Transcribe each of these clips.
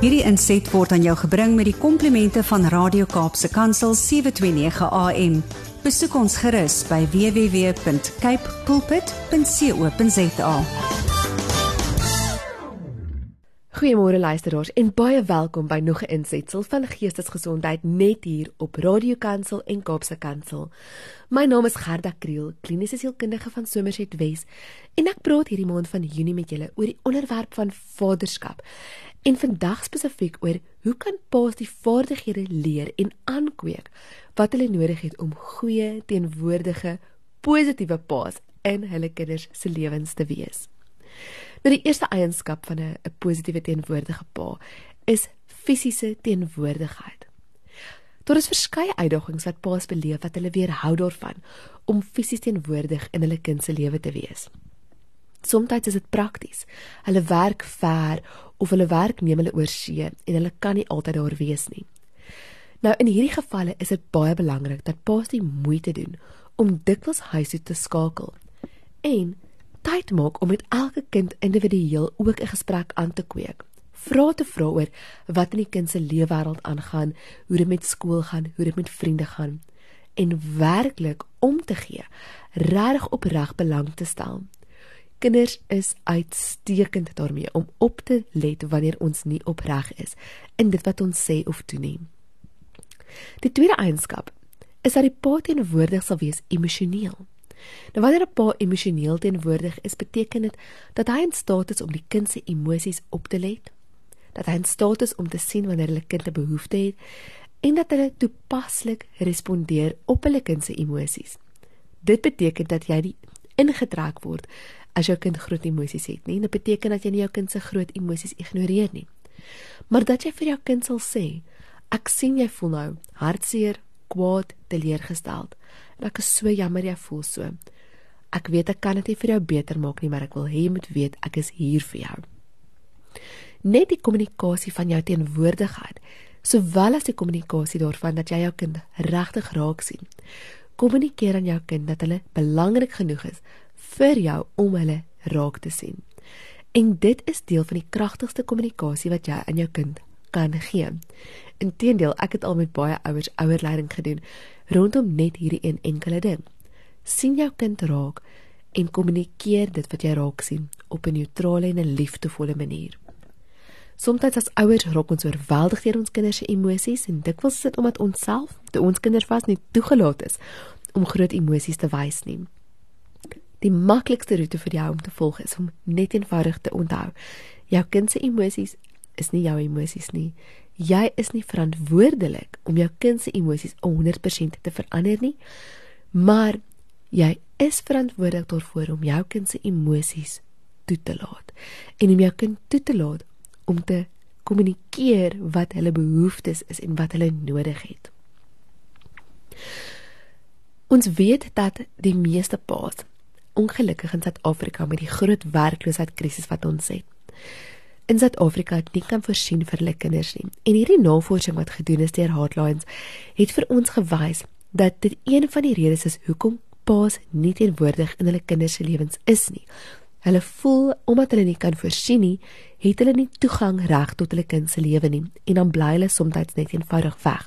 Hierdie inset word aan jou gebring met die komplimente van Radio Kaapse Kansel 729 AM. Besoek ons gerus by www.cape pulpit.co.za. Goeiemôre luisteraars en baie welkom by nog 'n insetsel van Geestesgesondheid net hier op Radio Kansel en Kaapse Kansel. My naam is Gerda Kriel, kliniese sielkundige van Somerset Wes, en ek praat hierdie maand van Junie met julle oor die onderwerp van vaderskap. En vandag spesifiek oor hoe kan paas die vaardighede leer en aankweek wat hulle nodig het om goeie, teenwoordige, positiewe paas in hulle kinders se lewens te wees. Nou die eerste eienskap van 'n 'n positiewe teenwoordige pa is fisiese teenwoordigheid. Daar is verskeie uitdagings wat paas beleef wat hulle weerhou daarvan om fisies teenwoordig in hulle kind se lewe te wees. Somstyds is dit prakties. Hulle werk ver of hulle werk neem hulle oor see en hulle kan nie altyd daar wees nie. Nou in hierdie gevalle is dit baie belangrik dat paas die moeite doen om dikwels huis toe te skakel en tyd maak om met elke kind individueel ook 'n gesprek aan te kweek. Vra te vra oor wat in die kind se leefwêreld aangaan, hoe dit met skool gaan, hoe dit met vriende gaan en werklik om te gee, reg opreg belang te stel. Kinders is uitstekend daarmee om op te let wanneer ons nie opreg is in dit wat ons sê of doen nie. Die tweede eienskap is dat die pa teenwoordig sal wees emosioneel. Nou wanneer 'n pa emosioneel teenwoordig is, beteken dit dat hy in staat is om die kind se emosies op te let, dat hy in staat is om te sien wanneer hulle kind 'n behoefte het en dat hulle toepaslik respondeer op hulle kind se emosies. Dit beteken dat jy nie ingetrek word as jou kind groot emosies het nie. Dit beteken dat jy nie jou kind se groot emosies ignoreer nie. Maar dat jy vir jou kind sal sê, ek sien jy voel nou hartseer, kwaad, teleurgesteld. En ek is so jammer jy voel so. Ek weet ek kan dit nie vir jou beter maak nie, maar ek wil hê jy moet weet ek is hier vir jou. Net die kommunikasie van jou teenwoordigheid, sowel as die kommunikasie daarvan dat jy jou kind regtig raak sien. Kommunikeer aan jou kind dat hulle belangrik genoeg is vir jou om hulle raak te sien. En dit is deel van die kragtigste kommunikasie wat jy aan jou kind kan gee. Inteendeel, ek het al met baie ouers ouerleiding gedoen rondom net hierdie een enkele ding. sien jou kind raak en kommunikeer dit wat jy raak sien op 'n neutrale en 'n liefdevolle manier. Somstyds as ouers raak ons oorweldig deur ons kinders se emosies en dikwels is dit omdat ons self, te ons kinders vas nie toegelaat is om groot emosies te wys nie. Die maklikste roete vir jou om te volg is om net eenvoudig te onthou. Jou kind se emosies is nie jou emosies nie. Jy is nie verantwoordelik om jou kind se emosies 100% te verander nie, maar jy is verantwoordelik daarvoor om jou kind se emosies toe te laat en om jou kind toe te laat om te kommunikeer wat hulle behoeftes is en wat hulle nodig het. Ons weet dat die meeste paas ongelukkig in Suid-Afrika met die groot werkloosheidskrisis wat ons het in Suid-Afrika nie kan voorsien vir hulle kinders nie. En hierdie navorsing wat gedoen is deur Heartlines het vir ons gewys dat dit een van die redes is hoekom paas nie teenwoordig in hulle kinders se lewens is nie. Hulle voel omdat hulle nie kan voorsien nie, het hulle nie toegang reg tot hulle kind se lewe nie en dan bly hulle soms net eenvoudig weg.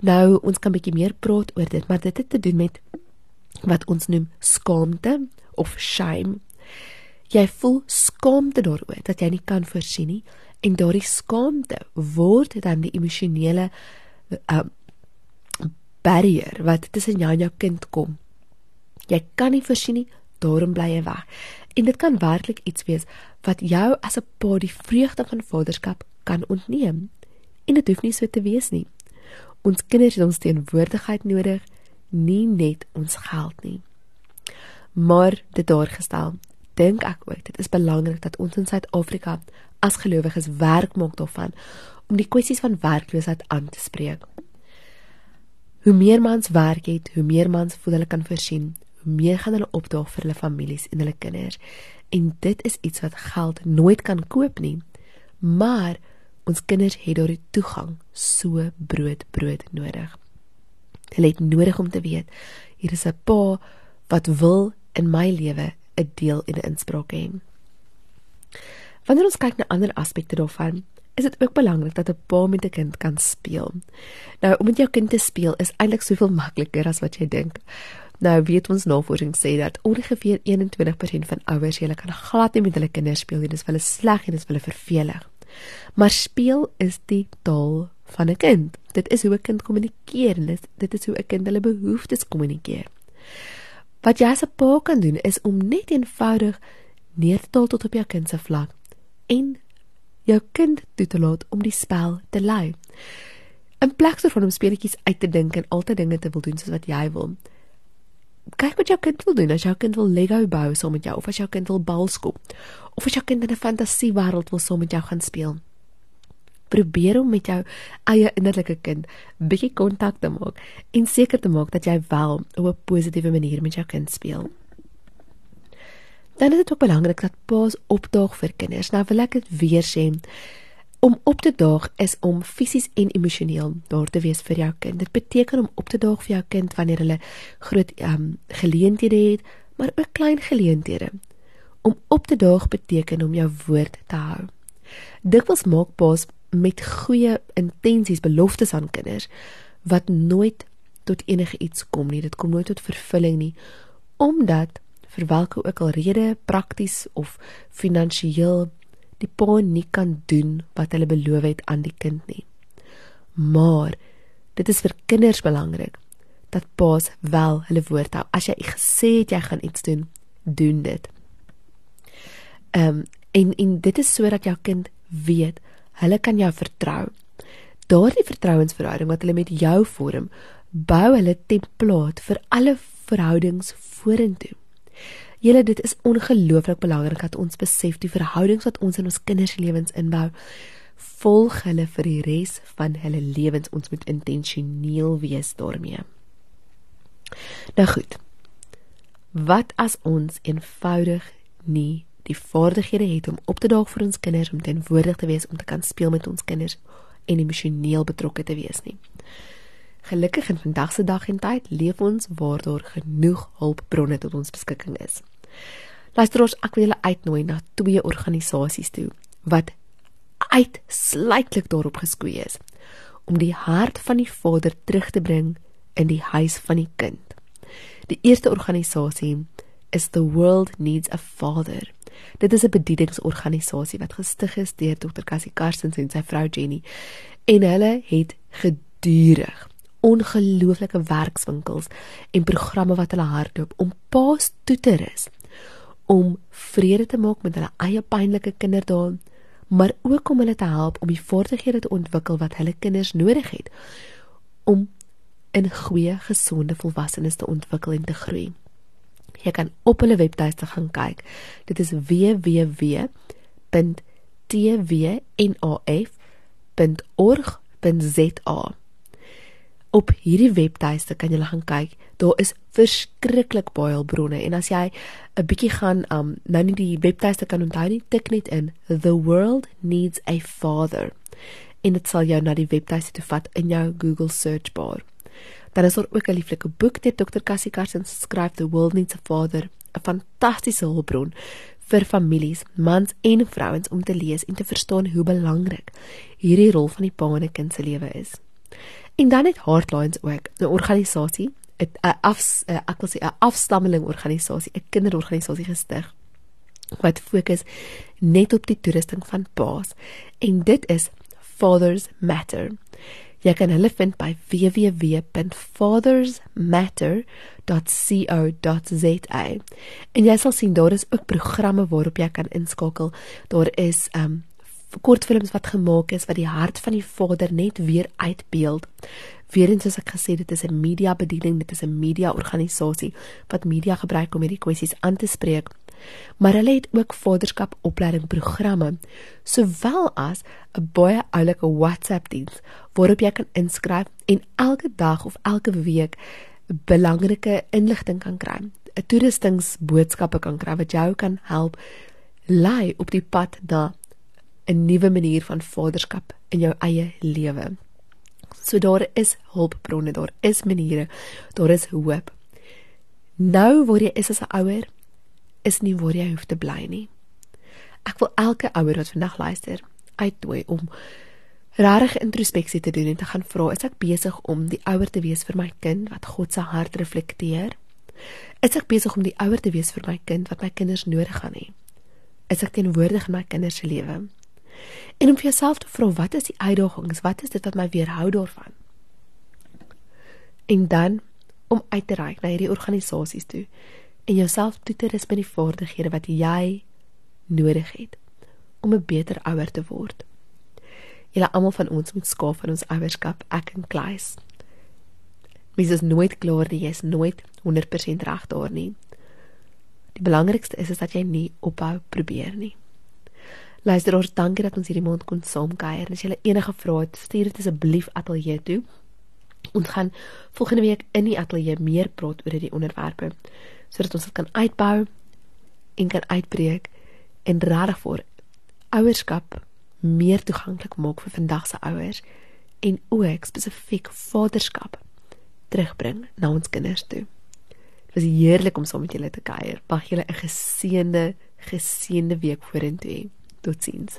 Nou, ons kan 'n bietjie meer praat oor dit, maar dit het te doen met wat ons noem skaamte of shame jy voel skaamte daaroor dat jy nie kan voorsien nie en daardie skaamte word dan die emosionele uh, barrier wat tussen jou en jou kind kom. Jy kan nie voorsien nie, daarom bly jy weg. En dit kan werklik iets wees wat jou as 'n pa die vreugde van vaderskap kan ontneem. En dit hoef nie so te wees nie. Ons kinders het ons teenwoordigheid nodig, nie net ons geld nie. Maar dit daar gestel, dink ek ook dit is belangrik dat ons in Suid-Afrika as gelowiges werk maak daarvan om die kwessies van werkloosheid aan te spreek. Hoe meer mans werk het, hoe meer mans voel hulle kan voorsien, hoe meer gaan hulle opdaag vir hulle families en hulle kinders. En dit is iets wat geld nooit kan koop nie. Maar ons kinders het daardie toegang so brood brood nodig. Hulle het nodig om te weet hier is 'n pa wat wil in my lewe 'n deel en 'n inspraak hê. Wanneer ons kyk na ander aspekte daarvan, is dit ook belangrik dat 'n pa met 'n kind kan speel. Nou, om met jou kind te speel is eintlik soveel makliker as wat jy dink. Nou weet ons navorsing sê dat ongeveer 21% van ouers hulle kan glad nie met hulle kinders speel nie. Dit is hulle sleg en dit is hulle vervelig. Maar speel is die taal van 'n kind. Dit is hoe 'n kind kommunikeer en dit is hoe 'n kind hulle behoeftes kommunikeer. Wat jy as 'n pa kan doen is om net eenvoudig neer te daal tot op jou kind se vlak en jou kind toe te laat om die spel te lei. In plaas daarvan om speletjies uit te dink en altyd dinge te wil doen soos wat jy wil, kyk wat jou kind wil doen. As jou kind wil Lego bou saam met jou of as jou kind wil bal skop of as jou kind in 'n fantasiewêreld wil saam met jou gaan speel. Probeer om met jou eie innerlike kind bietjie kontak te maak en seker te maak dat jy wel op 'n positiewe manier met jou kind speel. Dan is dit ook belangrik dat paas opdaag vir kinders. Nou wil ek dit weer sê. Om op te daag is om fisies en emosioneel daar te wees vir jou kind. Dit beteken om op te daag vir jou kind wanneer hulle groot um, geleenthede het, maar ook klein geleenthede. Om op te daag beteken om jou woord te hou. Dikwels maak paas met goeie intensies beloftes aan kinders wat nooit tot enige iets kom nie. Dit kom nooit tot vervulling nie omdat vir watter ook al rede prakties of finansiëel die pa nie kan doen wat hulle beloof het aan die kind nie. Maar dit is vir kinders belangrik dat pa's wel hulle woord hou. As jy gesê het jy gaan iets doen, doen dit. Ehm um, en en dit is sodat jou kind weet hulle kan jou vertrou. Daardie vertrouensverhouding wat hulle met jou vorm, bou hulle template vir alle verhoudings vorentoe. Julle dit is ongelooflik belangrik dat ons besef die verhoudings wat ons in ons kinders se lewens inbou volg hulle vir die res van hulle lewens ons moet intentioneel wees daarmee. Nou goed. Wat as ons eenvoudig nie die vaardighede het om op te daag vir ons kinders om teenwoordig te wees om te kan speel met ons kinders en emosioneel betrokke te wees nie. Gelukkig in vandag se dag en tyd leef ons waar daar genoeg hulpbronne tot ons beskikking is. Luisteraars, ek wil julle uitnooi na twee organisasies toe wat uitsluitlik daarop geskoei is om die hart van die vader terug te bring in die huis van die kind. Die eerste organisasie is The World Needs a Father. Dit is 'n bedieningsorganisasie wat gestig is deur Dr. Cassie Karstens en sy vrou Jenny en hulle het gedurig ongelooflike werkswinkels en programme wat hulle hardloop om paas toe te rus om vrede te maak met hulle eie pynlike kinderdae maar ook om hulle te help om die vaardighede te ontwikkel wat hulle kinders nodig het om in goeie gesonde volwassenes te ontwikkel en te groei. Jy kan op hulle webtuiste gaan kyk. Dit is www.twnof.org.za op hierdie webtuiste kan jy gaan kyk. Daar is verskriklik baie hulpbronne en as jy 'n bietjie gaan um nou nie die webtuiste kan onthou nie, tik net in the world needs a father en dit sal jou na die webtuiste toe vat in jou Google search bar. Dan is daar ook 'n lieflike boek deur Dr. Cassie Carson geskryf The World Needs a Father, 'n fantastiese hulpbron vir families, mans en vrouens om te lees en te verstaan hoe belangrik hierdie rol van die pa in 'n kind se lewe is. En dan het Heartlines ook 'n organisasie, 'n af ek wil sê 'n afstammeling organisasie, 'n kinderorganisasie gestig wat fokus net op die toerusting van paas en dit is Fathers Matter. Jy kan hulle vind by www.fathersmatter.co.za. En jy sal sien daar is ook programme waarop jy kan inskakel. Daar is um kortfilms wat gemaak is wat die hart van die Vader net weer uitbeeld. Weerens soos ek gesê dit is 'n media bediening, dit is 'n media organisasie wat media gebruik om hierdie kwessies aan te spreek. Maar hulle het ook vaderskap opleiding programme sowel as 'n baie oulike WhatsApp diens waarop jy kan inskryf en elke dag of elke week belangrike inligting kan kry. 'n Toeristingsboodskappe kan kry wat jou kan help lei op die pad na 'n nuwe manier van vaderskap in jou eie lewe. So daar is hulpbronne, daar is maniere, daar is hoop. Nou waar jy is as 'n ouer, is nie waar jy hoef te bly nie. Ek wil elke ouer wat vandag luister uitnooi om regtig introspeksie te doen en te gaan vra, is ek besig om die ouer te wees vir my kind wat God se hart reflekteer? Is ek besig om die ouer te wees vir my kind wat my kinders nodig gaan hê? Is ek teenwoordig in my kinders se lewe? En om vir jouself te vra, wat is die uitdagings? Wat is dit wat my weerhou daarvan? En dan om uit te reik na hierdie organisasies toe en jouself toe te rus met die vaardighede wat jy nodig het om 'n beter ouer te word. Julle almal van ons moet skaaf van ons ouerskap, ek en Klaas. Mens is nooit klaar nie, jy is nooit 100% reg daar nie. Die belangrikste is is dat jy nie ophou probeer nie. Luister ons dankie dat ons hierdie maand kon saamkuier. As jy enige vrae het, stuur dit asseblief ateljee toe. Ons gaan volgende week in die ateljee meer praat oor hierdie onderwerpe sodat ons dit kan uitbou en kan uitbreek en regtig vir ouerskap meer toeganklik maak vir vandag se ouers en ook spesifiek vaderskap terugbring na ons kinders toe. Dit was heerlik om saam met julle te kuier. Mag julle 'n geseënde, geseënde week vorentoe hê. Totsiens.